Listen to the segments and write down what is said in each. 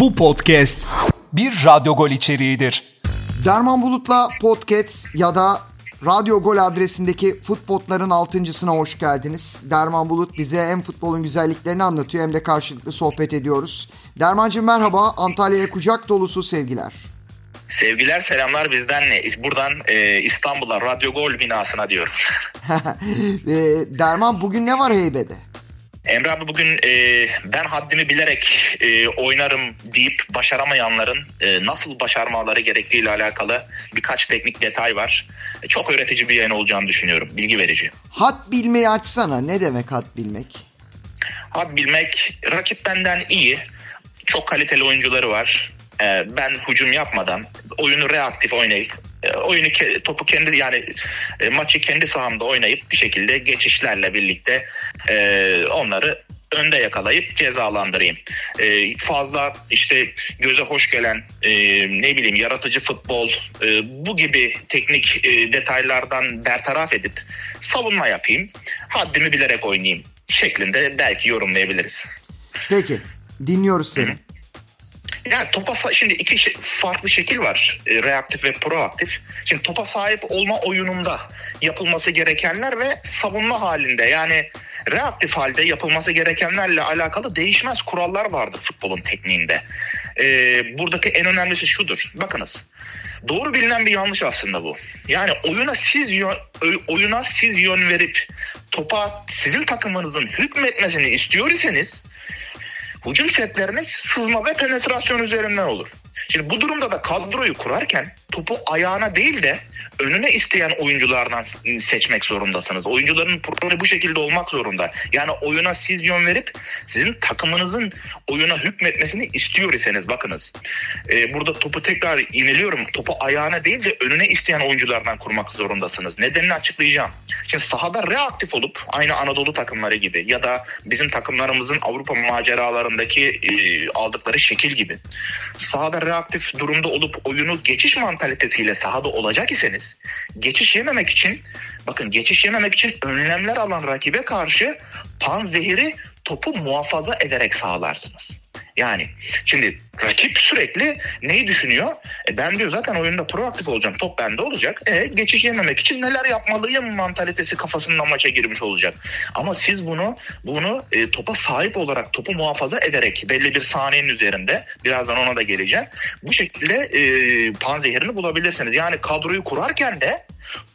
Bu podcast bir radyo gol içeriğidir. Derman Bulut'la podcast ya da Radyo Gol adresindeki futbotların altıncısına hoş geldiniz. Derman Bulut bize hem futbolun güzelliklerini anlatıyor hem de karşılıklı sohbet ediyoruz. Dermancığım merhaba, Antalya'ya kucak dolusu sevgiler. Sevgiler selamlar bizden ne? Buradan e, İstanbul'a Radyo Gol binasına diyorum. e, Derman bugün ne var heybede? Emre abi bugün e, ben haddimi bilerek e, oynarım deyip başaramayanların e, nasıl başarmaları gerektiğiyle alakalı birkaç teknik detay var. E, çok öğretici bir yayın olacağını düşünüyorum. Bilgi verici. Hat bilmeyi açsana. Ne demek hat bilmek? Hat bilmek rakip benden iyi. Çok kaliteli oyuncuları var. E, ben hücum yapmadan oyunu reaktif oynayıp oyunu topu kendi yani e, maçı kendi sahamda oynayıp bir şekilde geçişlerle birlikte e, onları önde yakalayıp cezalandırayım. Fazla işte göze hoş gelen e, ne bileyim yaratıcı futbol e, bu gibi teknik e, detaylardan bertaraf edip savunma yapayım. Haddimi bilerek oynayayım şeklinde belki yorumlayabiliriz. Peki dinliyoruz seni. Hı. Yani topa şimdi iki farklı şekil var. E, reaktif ve proaktif. Şimdi topa sahip olma oyununda yapılması gerekenler ve savunma halinde yani reaktif halde yapılması gerekenlerle alakalı değişmez kurallar vardır futbolun tekniğinde. Ee, buradaki en önemlisi şudur. Bakınız. Doğru bilinen bir yanlış aslında bu. Yani oyuna siz oyuna siz yön verip topa sizin takımınızın hükmetmesini istiyor iseniz hücum setlerine sızma ve penetrasyon üzerinden olur. Şimdi bu durumda da kadroyu kurarken topu ayağına değil de önüne isteyen oyunculardan seçmek zorundasınız. Oyuncuların programı bu şekilde olmak zorunda. Yani oyuna siz yön verip sizin takımınızın oyuna hükmetmesini istiyor iseniz bakınız. E, burada topu tekrar iniliyorum. Topu ayağına değil de önüne isteyen oyunculardan kurmak zorundasınız. Nedenini açıklayacağım. Şimdi sahada reaktif olup aynı Anadolu takımları gibi ya da bizim takımlarımızın Avrupa maceralarındaki e, aldıkları şekil gibi. Sahada reaktif durumda olup oyunu geçiş mantalitesiyle sahada olacak iseniz geçiş yememek için bakın geçiş yememek için önlemler alan rakibe karşı pan zehiri topu muhafaza ederek sağlarsınız. Yani şimdi rakip sürekli neyi düşünüyor? E ben diyor zaten oyunda proaktif olacağım. Top bende olacak. E geçiş yememek için neler yapmalıyım mantalitesi kafasından maça girmiş olacak. Ama siz bunu bunu e, topa sahip olarak topu muhafaza ederek belli bir saniyenin üzerinde birazdan ona da geleceğim. Bu şekilde e, panzehirini bulabilirsiniz. Yani kadroyu kurarken de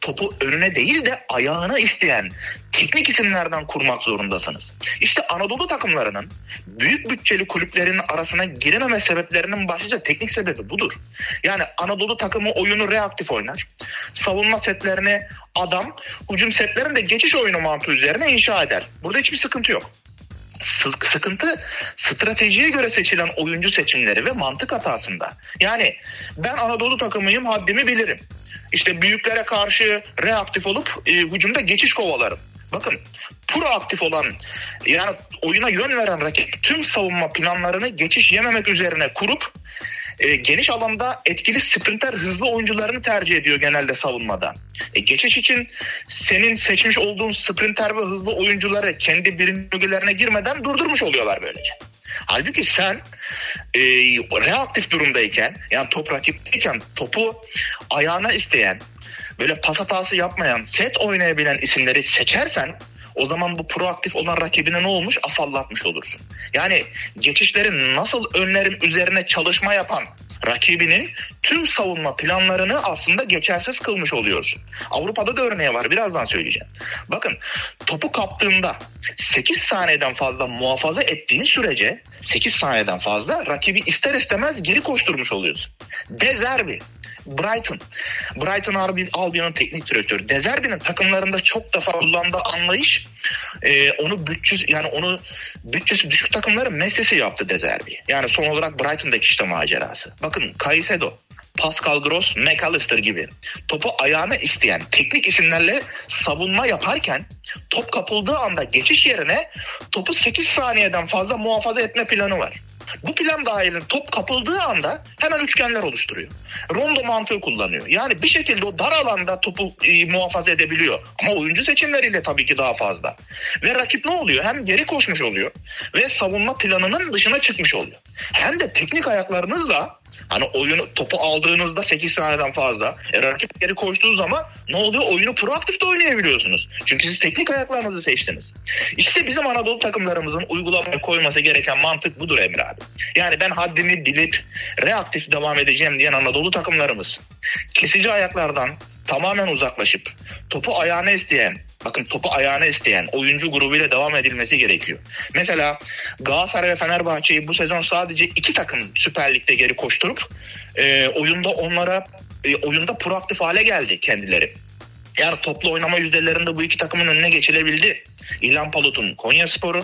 topu önüne değil de ayağına isteyen teknik isimlerden kurmak zorundasınız. İşte Anadolu takımlarının büyük bütçeli kulüplerin arasına girememe sebeplerinin başlıca teknik sebebi budur. Yani Anadolu takımı oyunu reaktif oynar. Savunma setlerini adam, hücum setlerini de geçiş oyunu mantığı üzerine inşa eder. Burada hiçbir sıkıntı yok sıkıntı stratejiye göre seçilen oyuncu seçimleri ve mantık hatasında. Yani ben Anadolu takımıyım haddimi bilirim. İşte büyüklere karşı reaktif olup e, hücumda geçiş kovalarım. Bakın proaktif olan yani oyuna yön veren rakip tüm savunma planlarını geçiş yememek üzerine kurup e, geniş alanda etkili sprinter hızlı oyuncularını tercih ediyor genelde savunmada. E, geçiş için senin seçmiş olduğun sprinter ve hızlı oyuncuları kendi birim bölgelerine girmeden durdurmuş oluyorlar böylece. Halbuki sen e, reaktif durumdayken yani top rakipteyken topu ayağına isteyen böyle pas hatası yapmayan set oynayabilen isimleri seçersen o zaman bu proaktif olan rakibine ne olmuş? Afallatmış olursun. Yani geçişlerin nasıl önlerim üzerine çalışma yapan rakibinin tüm savunma planlarını aslında geçersiz kılmış oluyorsun. Avrupa'da da örneği var birazdan söyleyeceğim. Bakın topu kaptığında 8 saniyeden fazla muhafaza ettiğin sürece 8 saniyeden fazla rakibi ister istemez geri koşturmuş oluyorsun. Dezerbi Brighton. Brighton Albion'un teknik direktörü. Dezerbi'nin takımlarında çok defa kullandığı anlayış e, onu bütçesi yani onu bütçesi düşük takımların meselesi yaptı Dezerbi. Yani son olarak Brighton'daki işte macerası. Bakın Caicedo, Pascal Gross, McAllister gibi topu ayağına isteyen teknik isimlerle savunma yaparken top kapıldığı anda geçiş yerine topu 8 saniyeden fazla muhafaza etme planı var. Bu plan dahilinde top kapıldığı anda hemen üçgenler oluşturuyor. Rondo mantığı kullanıyor. Yani bir şekilde o dar alanda topu e, muhafaza edebiliyor. Ama oyuncu seçimleriyle tabii ki daha fazla. Ve rakip ne oluyor? Hem geri koşmuş oluyor ve savunma planının dışına çıkmış oluyor. Hem de teknik ayaklarınızla Hani oyunu topu aldığınızda 8 saniyeden fazla. E, rakip geri koştuğu zaman ne oluyor? Oyunu proaktif de oynayabiliyorsunuz. Çünkü siz teknik ayaklarınızı seçtiniz. İşte bizim Anadolu takımlarımızın uygulamaya koyması gereken mantık budur Emre abi. Yani ben haddini bilip reaktif devam edeceğim diyen Anadolu takımlarımız kesici ayaklardan tamamen uzaklaşıp topu ayağına isteyen bakın topu ayağına isteyen oyuncu grubuyla devam edilmesi gerekiyor. Mesela Galatasaray ve Fenerbahçe'yi bu sezon sadece iki takım Süper Lig'de geri koşturup e, oyunda onlara e, oyunda proaktif hale geldi kendileri. Yani toplu oynama yüzdelerinde bu iki takımın önüne geçilebildi. İlhan Palut'un Konya Sporu,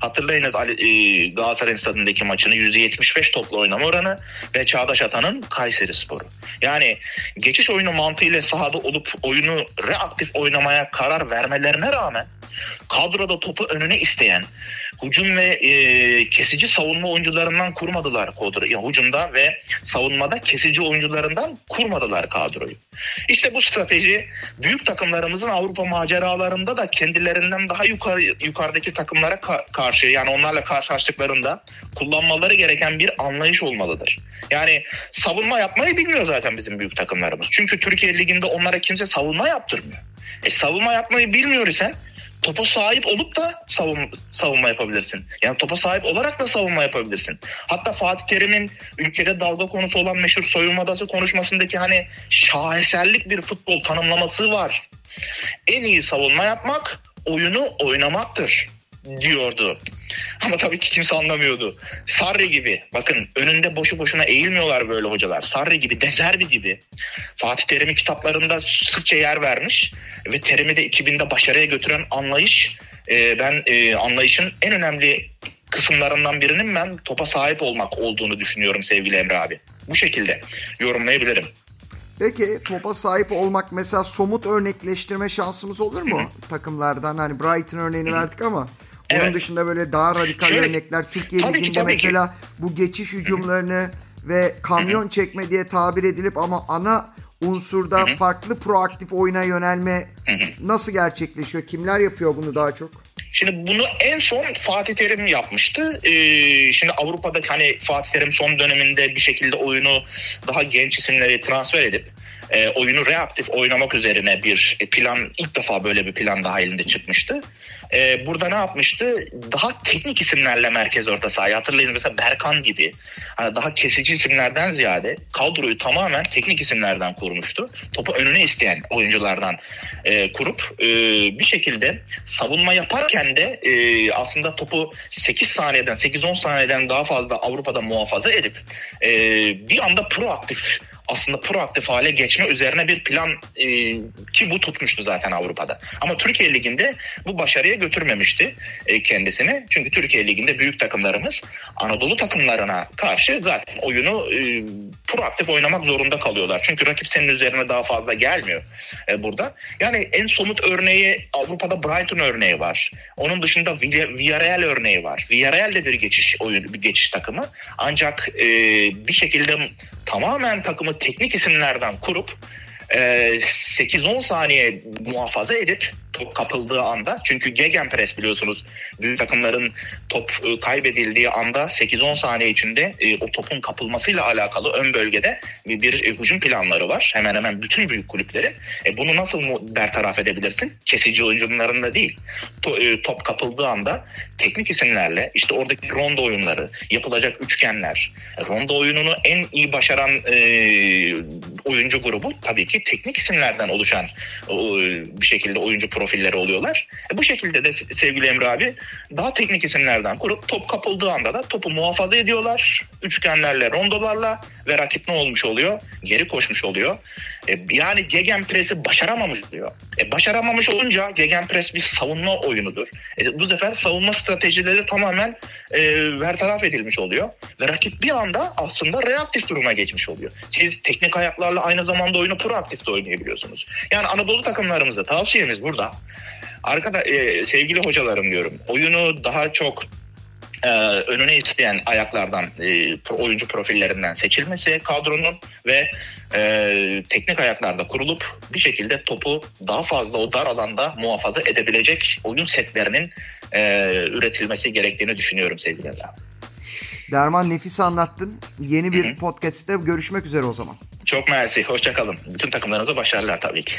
Hatırlayınız e, Galatasaray stadındaki maçını %75 toplu oynama oranı ve Çağdaş Atan'ın Kayseri Sporu. Yani geçiş oyunu mantığıyla sahada olup oyunu reaktif oynamaya karar vermelerine rağmen kadroda topu önüne isteyen hücum ve e, kesici savunma oyuncularından kurmadılar kadroyu. Yani hücumda ve savunmada kesici oyuncularından kurmadılar kadroyu. İşte bu strateji büyük takımlarımızın Avrupa maceralarında da kendilerinden daha yukarı yukarıdaki takımlara ka- karşı yani onlarla karşılaştıklarında kullanmaları gereken bir anlayış olmalıdır. Yani savunma yapmayı bilmiyor zaten bizim büyük takımlarımız. Çünkü Türkiye Ligi'nde onlara kimse savunma yaptırmıyor. E savunma yapmayı bilmiyor isen topa sahip olup da savun, savunma yapabilirsin. Yani topa sahip olarak da savunma yapabilirsin. Hatta Fatih Terim'in ülkede dalga konusu olan meşhur soyunma odası konuşmasındaki hani şaheserlik bir futbol tanımlaması var. En iyi savunma yapmak oyunu oynamaktır diyordu. Ama tabii ki kimse anlamıyordu. Sarri gibi bakın önünde boşu boşuna eğilmiyorlar böyle hocalar. Sarri gibi, Dezerbi gibi. Fatih Terim'in kitaplarında sıkça yer vermiş ve Terim'i de 2000'de başarıya götüren anlayış e, ben e, anlayışın en önemli kısımlarından birinin ben topa sahip olmak olduğunu düşünüyorum sevgili Emre abi. Bu şekilde yorumlayabilirim. Peki topa sahip olmak mesela somut örnekleştirme şansımız olur mu Hı-hı. takımlardan? Hani Brighton örneğini Hı-hı. verdik ama onun evet. dışında böyle daha radikal Şöyle, örnekler Türkiye tabii Ligi'nde ki, mesela ki. bu geçiş hücumlarını ve kamyon Hı-hı. çekme diye tabir edilip ama ana unsurda Hı-hı. farklı proaktif oyuna yönelme Hı-hı. nasıl gerçekleşiyor? Kimler yapıyor bunu daha çok? Şimdi bunu en son Fatih Terim yapmıştı. Ee, şimdi Avrupa'da hani Fatih Terim son döneminde bir şekilde oyunu daha genç isimleri transfer edip e, oyunu reaktif oynamak üzerine bir plan ilk defa böyle bir plan dahilinde çıkmıştı e, burada ne yapmıştı? Daha teknik isimlerle merkez orta sahayı hatırlayın mesela Berkan gibi hani daha kesici isimlerden ziyade kadroyu tamamen teknik isimlerden kurmuştu. Topu önüne isteyen oyunculardan e, kurup e, bir şekilde savunma yaparken de e, aslında topu 8 saniyeden 8-10 saniyeden daha fazla Avrupa'da muhafaza edip e, bir anda proaktif aslında proaktif hale geçme üzerine bir plan e, ki bu tutmuştu zaten Avrupa'da. Ama Türkiye Ligi'nde bu başarıya götürmemişti e, kendisini. Çünkü Türkiye Ligi'nde büyük takımlarımız Anadolu takımlarına karşı zaten oyunu e, proaktif oynamak zorunda kalıyorlar. Çünkü rakip senin üzerine daha fazla gelmiyor e, burada. Yani en somut örneği Avrupa'da Brighton örneği var. Onun dışında Villarreal örneği var. Villarreal de bir geçiş oyunu, bir geçiş takımı. Ancak e, bir şekilde tamamen takımı teknik isimlerden kurup 8-10 saniye muhafaza edip top kapıldığı anda çünkü gegenpress biliyorsunuz büyük takımların top e, kaybedildiği anda 8-10 saniye içinde e, o topun kapılmasıyla alakalı ön bölgede bir, bir e, hücum planları var. Hemen hemen bütün büyük kulüplerin. E, bunu nasıl bertaraf edebilirsin? Kesici oyuncularında değil. To, top kapıldığı anda teknik isimlerle işte oradaki rondo oyunları, yapılacak üçgenler, rondo oyununu en iyi başaran oyuncu grubu tabii ki teknik isimlerden oluşan bir şekilde oyuncu profilleri oluyorlar. E, bu şekilde de sevgili Emre abi daha teknik isimlerden kurup top kapıldığı anda da topu muhafaza ediyorlar. Üçgenlerle, rondolarla ve rakip ne olmuş oluyor? Geri koşmuş oluyor. E, yani Gegenpress'i başaramamış diyor. E, başaramamış olunca Gegenpress bir savunma oyunudur. E, bu sefer savunma stratejileri tamamen e, vertaraf edilmiş oluyor. Ve rakip bir anda aslında reaktif duruma geçmiş oluyor. Siz teknik ayaklarla aynı zamanda oyunu proaktif de oynayabiliyorsunuz. Yani Anadolu takımlarımızda tavsiyemiz burada. Arkada e, sevgili hocalarım diyorum oyunu daha çok e, önüne isteyen ayaklardan e, oyuncu profillerinden seçilmesi kadronun ve e, teknik ayaklarda kurulup bir şekilde topu daha fazla o dar alanda muhafaza edebilecek oyun setlerinin e, üretilmesi gerektiğini düşünüyorum sevgili Eda. Derman nefis anlattın. Yeni bir Hı-hı. podcast'te görüşmek üzere o zaman. Çok mersi. Hoşçakalın. Bütün takımlarınıza başarılar tabii ki.